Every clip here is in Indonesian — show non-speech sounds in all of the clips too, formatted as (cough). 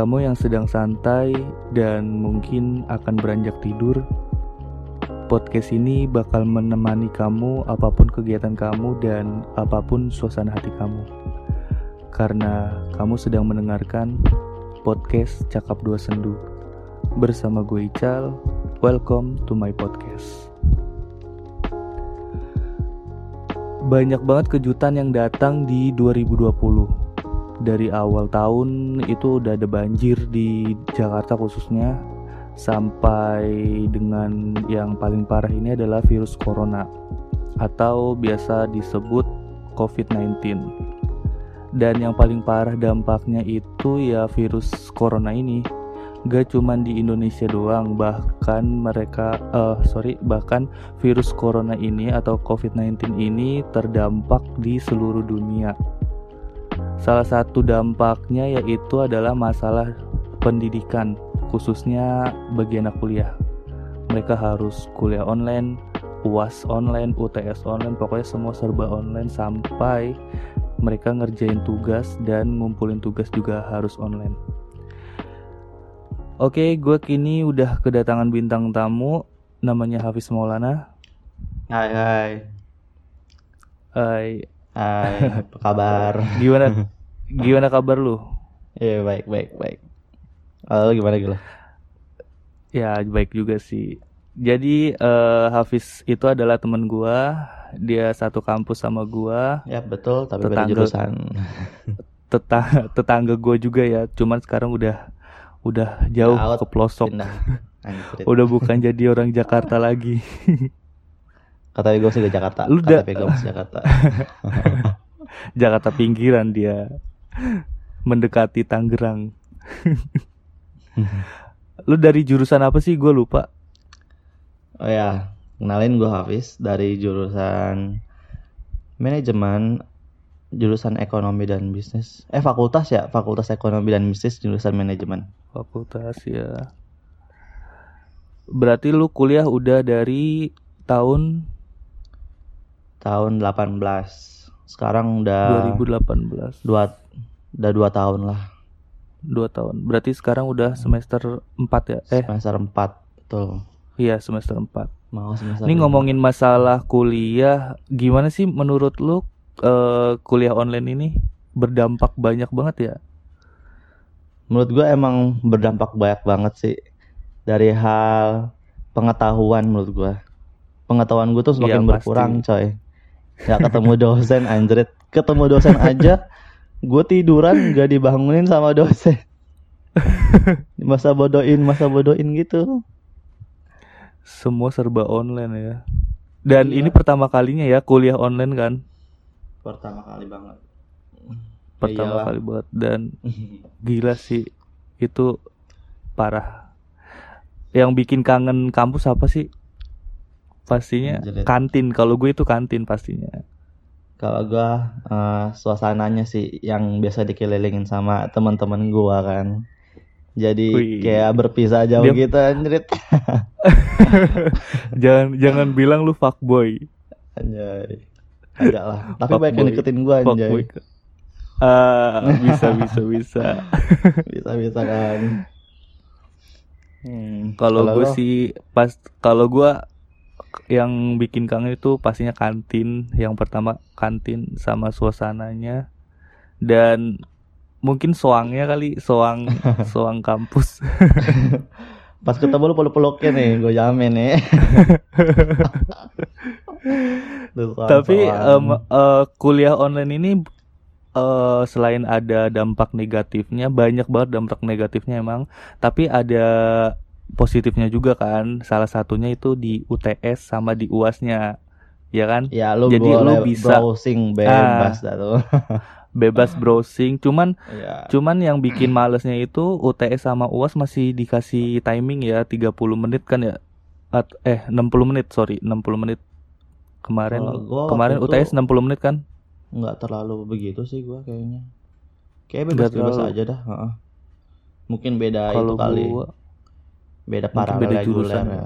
Kamu yang sedang santai dan mungkin akan beranjak tidur. Podcast ini bakal menemani kamu apa pun kegiatan kamu dan apa pun suasana hati kamu. Karena kamu sedang mendengarkan podcast Cakap Dua Sendu. Bersama gue Ical, welcome to my podcast. Banyak banget kejutan yang datang di 2020 dari awal tahun itu udah ada banjir di Jakarta khususnya. Sampai dengan yang paling parah ini adalah virus corona atau biasa disebut COVID-19. Dan yang paling parah dampaknya itu ya virus corona ini. Gak cuman di Indonesia doang bahkan mereka uh, sorry bahkan virus corona ini atau COVID-19 ini terdampak di seluruh dunia Salah satu dampaknya yaitu adalah masalah pendidikan, khususnya bagi anak kuliah. Mereka harus kuliah online, UAS online, UTS online, pokoknya semua serba online sampai mereka ngerjain tugas dan ngumpulin tugas juga harus online. Oke, gue kini udah kedatangan bintang tamu, namanya Hafiz Maulana. Hai hai. Hai, Hai, apa kabar? gimana? Gimana kabar lu? Iya baik baik baik. Lalu gimana gitu? Ya baik juga sih. Jadi eh, Hafiz itu adalah teman gua, dia satu kampus sama gua, Ya betul, tapi beda Tetangga. jurusan. tetangga tetangga gua juga ya. Cuman sekarang udah udah jauh Out, ke pelosok, Pindah. (laughs) Udah bukan jadi orang Jakarta lagi. (laughs) Kata gue sih ke Jakarta. Lu KTP gue masih Jakarta. (laughs) Jakarta pinggiran dia, mendekati Tangerang. (laughs) Lu dari jurusan apa sih? Gue lupa. Oh ya, kenalin gue Hafiz dari jurusan manajemen jurusan ekonomi dan bisnis. Eh fakultas ya, fakultas ekonomi dan bisnis jurusan manajemen. Fakultas ya. Berarti lu kuliah udah dari tahun Tahun 18. Sekarang udah 2018. dua udah dua tahun lah. dua tahun. Berarti sekarang udah semester 4 ya? Eh, Semester 4 betul. iya semester 4. Mau semester Ini lima. ngomongin masalah kuliah, gimana sih menurut lu eh, kuliah online ini berdampak banyak banget ya? Menurut gue emang berdampak banyak banget sih dari hal pengetahuan menurut gue. Pengetahuan gue tuh semakin pasti. berkurang coy. Gak ketemu dosen anjrit. Ketemu dosen aja gue tiduran gak dibangunin sama dosen. (laughs) masa bodohin, masa bodohin gitu. Semua serba online ya. Dan Iya. ini pertama kalinya ya kuliah online kan? Pertama kali banget. Pertama Iyalah. kali banget dan (laughs) gila sih itu parah. Yang bikin kangen kampus apa sih? Pastinya Anjrit. kantin. Kalau gue itu kantin pastinya. Kalau gua eh, suasananya sih yang biasa dikelilingin sama teman-teman gua kan. Jadi Wih. kayak berpisah jauh Dia- gitu anjrit. (laughs) jangan jangan bilang lu fuckboy. Anjay. Agak lah. Tapi Fuckboy. banyak yang deketin Fuckboy. anjay. Ah, bisa bisa bisa. (laughs) Bisa-bisa kan. Hmm, Kalau gue sih pas kalau gue yang bikin kangen itu pastinya kantin. Yang pertama kantin sama suasananya dan mungkin soangnya kali soang (laughs) soang kampus. (laughs) pas ketemu lu peluk-peluknya nih, gue jamin nih. (laughs) Soal- Tapi soal. em, eh, kuliah online ini eh, selain ada dampak negatifnya, banyak banget dampak negatifnya emang. Tapi ada positifnya juga kan. Salah satunya itu di UTS sama di UASnya, ya kan? ya lu jadi lu boleh bisa- Ah. browsing bebas dah tuh. (laughs) Bebas browsing. Cuman, ya. cuman yang bikin malesnya itu UTS sama UAS masih dikasih timing ya 30 menit kan ya? At- eh 60 menit sorry 60 menit kemarin gua kemarin UTS 60 menit kan? nggak terlalu begitu sih gua kayaknya. Kayak bebas-bebas aja dah. heeh. Mungkin beda Kalau itu kali. gua Beda paralel beda reguler jurusan ya.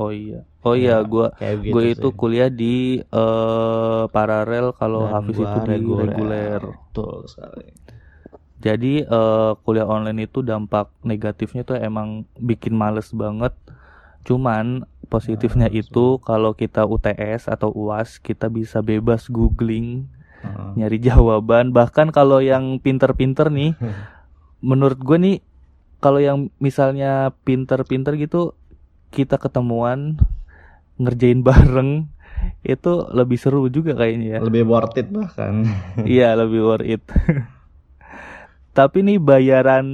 Oh iya. Oh iya, Ya, gua gitu gue itu sih. kuliah di eh, paralel kalau Hafiz gua itu di reguler. Betul sekali. Jadi eh, kuliah online itu dampak negatifnya tuh emang bikin males banget. Cuman positifnya Ah, itu kalau kita UTS atau UAS kita bisa bebas googling, Heeh. nyari (laughs) jawaban. Bahkan kalau yang pinter-pinter nih, (laughs) menurut gue nih kalau yang misalnya pinter-pinter gitu kita ketemuan ngerjain (laughs) bareng itu lebih seru juga kayaknya ya. Lebih worth it bahkan. (laughs) Iya lebih worth it. (laughs) Tapi nih bayaran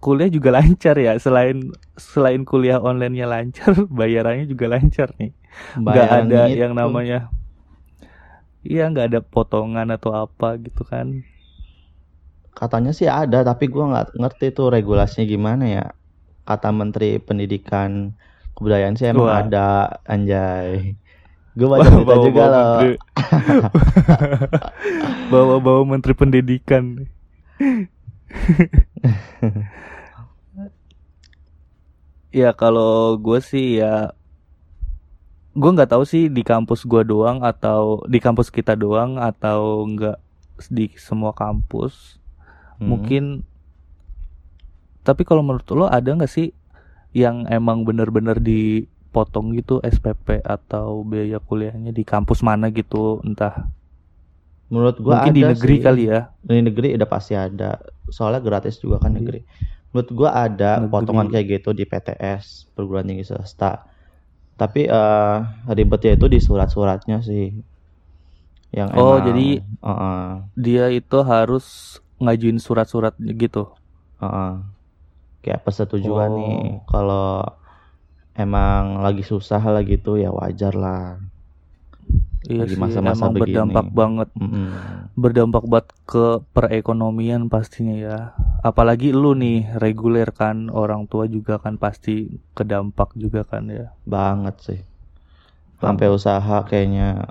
kuliah juga lancar ya. Selain selain kuliah online-nya lancar, bayarannya juga lancar nih. Nggak Bayaran ada itu. yang namanya Iya nggak ada potongan atau apa gitu kan. Katanya sih ada, tapi gua nggak ngerti tuh regulasinya gimana ya. Kata Menteri Pendidikan Kebudayaan sih emang Wah. ada, anjay. Gue (laughs) baca berita Bawa-bawa juga loh. menteri- (laughs) Bawa-bawa menteri pendidikan. (laughs) ya kalau gue sih ya gue nggak tahu sih di kampus gue doang atau di kampus kita doang atau enggak di semua kampus Hmm. mungkin tapi kalau menurut lo ada nggak sih yang emang bener-bener dipotong gitu SPP atau biaya kuliahnya di kampus mana gitu entah Menurut gua mungkin di ada negeri sih. kali ya Di negeri udah pasti ada. Soalnya gratis juga kan Di- negeri. Menurut gua ada Negeri. potongan kayak gitu di PTS, perguruan tinggi swasta. Tapi eh ribetnya itu di surat-suratnya sih. Yang Oh, emang, jadi- Heeh, dia itu harus ngajuin surat-surat gitu heeh. Kayak persetujuan Oh. nih kalau emang lagi susah lah gitu ya wajar lah. iya Lagi sih masa-masa emang begini. berdampak banget Mm-mm. berdampak banget ke perekonomian pastinya ya apalagi lu nih reguler kan orang tua juga kan pasti kedampak juga kan ya Banget sih. Sampai usaha kayaknya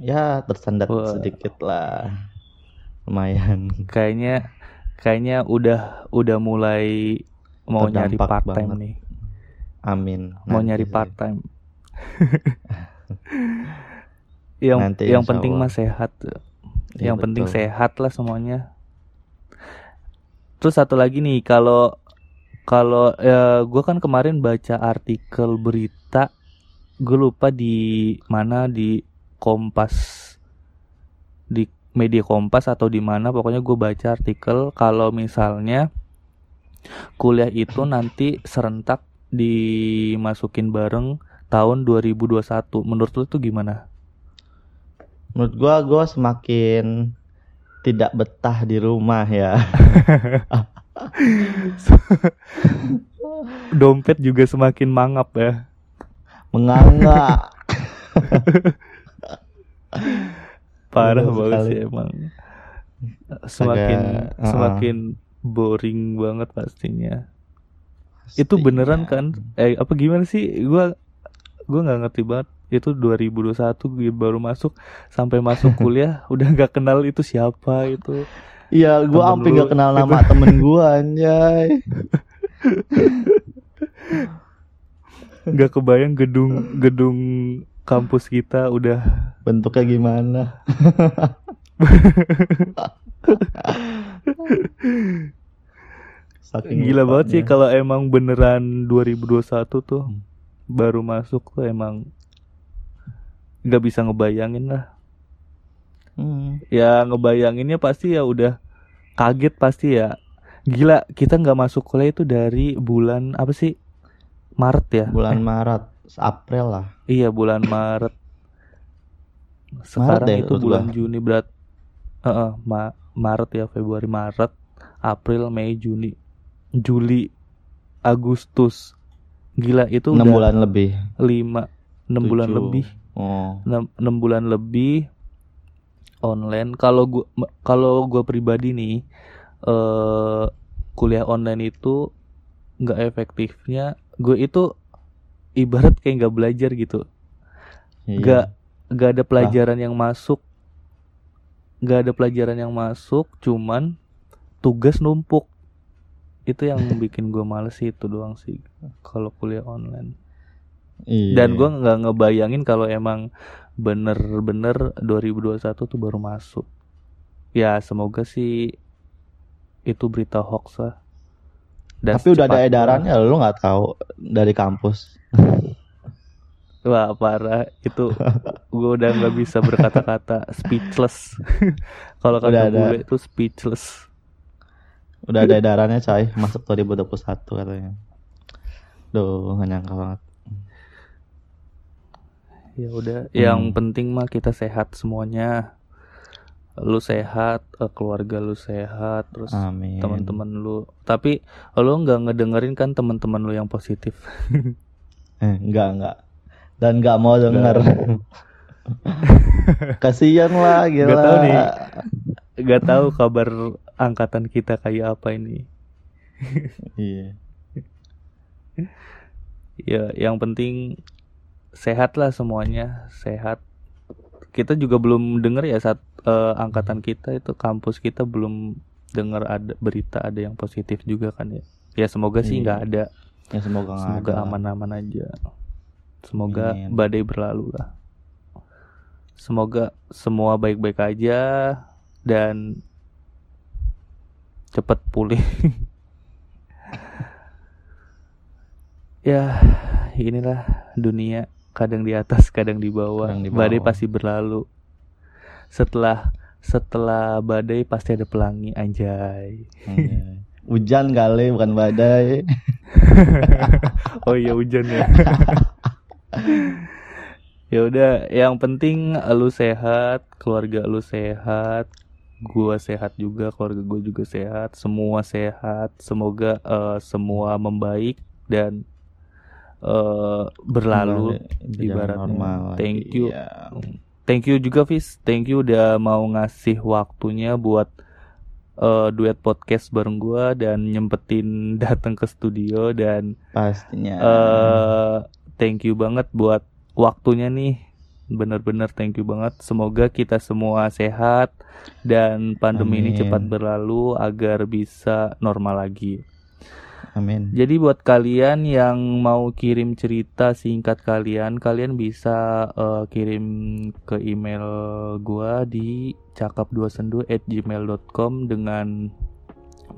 ya tersendat Wah. sedikit lah. Lumayan. (laughs) kayaknya kayaknya udah udah mulai mau nyari part time banget. nih Amin. mau nyari part time (laughs) yang Nanti yang penting Allah. mah sehat Iya, yang penting betul. sehat lah semuanya terus satu lagi nih kalau kalau ya, gue kan kemarin baca artikel berita gue lupa di mana di Kompas di media Kompas atau di mana pokoknya gue baca artikel kalau misalnya kuliah itu nanti serentak dimasukin bareng tahun 2021 menurut lu tuh gimana? Menurut gua gua semakin tidak betah di rumah ya. (laughs) Dompet juga semakin mangap ya. Menganga. (laughs) Parah Betul banget sekali. sih emang. Semakin Agak, uh-uh. semakin boring banget pastinya. Itu Pastinya. beneran kan? Eh apa gimana sih? Gua gua nggak ngerti banget. Itu 2021 gue baru masuk sampai masuk (laughs) kuliah udah nggak kenal itu siapa itu. Iya, gua Temen sampai lu gak kenal nama (laughs) temen gua anjay. nggak kebayang gedung gedung kampus kita udah Bentuknya gimana? Saking gila banget sih kalau emang beneran 2021 tuh Hmm. baru masuk tuh emang nggak bisa ngebayangin lah Hmm. ya ngebayanginnya pasti ya udah kaget pasti ya gila kita nggak masuk kuliah itu dari bulan apa sih Maret ya Bulan Maret, April lah. iya bulan Maret sekarang deh, itu bulan gua. Juni berat Heeh, Ma- Maret ya Februari Maret April Mei Juni Juli Agustus gila itu 6 udah bulan lebih. lima enam bulan Tujuh. lebih Oh. enam enam bulan lebih online kalau gua m- kalau gua pribadi nih eh kuliah online itu nggak efektifnya gue itu ibarat kayak nggak belajar gitu Iya. nggak nggak ada pelajaran yang masuk nggak ada pelajaran yang masuk cuman tugas numpuk itu yang (laughs) bikin gue males sih, itu doang sih kalau kuliah online Iya. dan gua nggak ngebayangin kalau emang bener-bener 2021 tuh baru masuk ya semoga sih itu berita hoax lah. Dan Tapi udah ada edarannya lu nggak tahu dari kampus. (laughs) Wah parah itu gue udah nggak bisa berkata-kata speechless. (laughs) Kalau kata ada. bule itu speechless. Udah ada edarannya coy, masuk 2021 katanya. Duh, gak nyangka banget. Ya udah, Hmm. yang penting mah kita sehat semuanya. Lu sehat, eh, keluarga lu sehat, terus teman-teman lu. Tapi lu nggak ngedengerin kan teman-teman lu yang positif. (laughs) Eh, enggak, enggak. Dan enggak mau denger. (laughs) Kasihan lah, gila. Gak tahu nih, gak tahu kabar angkatan kita kayak apa ini. Iya. Ya, yang penting sehat lah semuanya, sehat. Kita juga belum denger ya saat eh, angkatan kita itu kampus kita belum dengar ada berita ada yang positif juga kan ya. Ya semoga sih Iya. nggak ada. Ya semoga Semoga aman-aman aja. Semoga Amin. badai berlalu lah. Semoga semua baik-baik aja dan cepat pulih. (laughs) ya, inilah dunia kadang di atas, kadang di bawah. Kadang di Badai bawah. pasti berlalu. Setelah setelah badai pasti ada pelangi anjay. Iya. (laughs) Hujan kali bukan badai. (laughs) oh iya hujan ya. (laughs) ya udah, yang penting lu sehat, keluarga lu sehat, gua sehat juga, keluarga gua juga sehat, semua sehat. Semoga eh, semua membaik dan eh, berlalu. Ibaratnya. normal. Thank you. Iya. Thank you juga Fis, thank you udah mau ngasih waktunya buat eh, duet podcast bareng gua dan nyempetin (laughs) datang ke studio dan Pastinya. eh thank you banget buat waktunya nih. Bener-bener thank you banget. Semoga kita semua sehat dan pandemi ini Amin. cepat berlalu agar bisa normal lagi. Amin. Jadi buat kalian yang mau kirim cerita singkat kalian, kalian bisa eh, kirim ke email gua di cakap2sendu@gmail.com dengan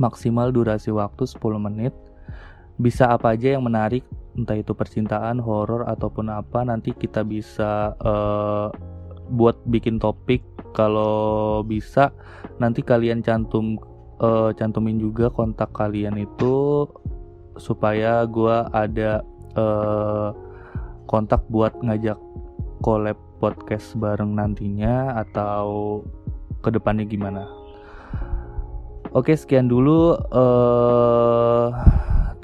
maksimal durasi waktu 10 menit. Bisa apa aja yang menarik, entah itu percintaan, horor ataupun apa, nanti kita bisa eh, buat bikin topik. Kalau bisa, nanti kalian cantum eh, cantumin juga kontak kalian itu supaya gua ada eh, kontak buat ngajak collab podcast bareng nantinya atau ke depannya gimana. Oke sekian dulu. eh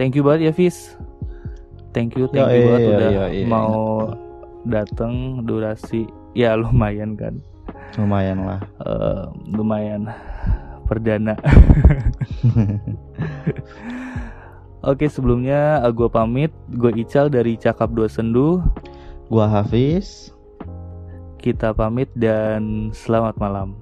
thank you banget ya Fis. Thank you, thank you Yoi, banget yoi, udah mau datang durasi ya lumayan kan. Lumayan lah. Eh, lumayan perdana. (laughs) Oke sebelumnya gue pamit, gue Ical dari Cakap Dua Sendu. Gua Hafiz. Kita pamit dan selamat malam.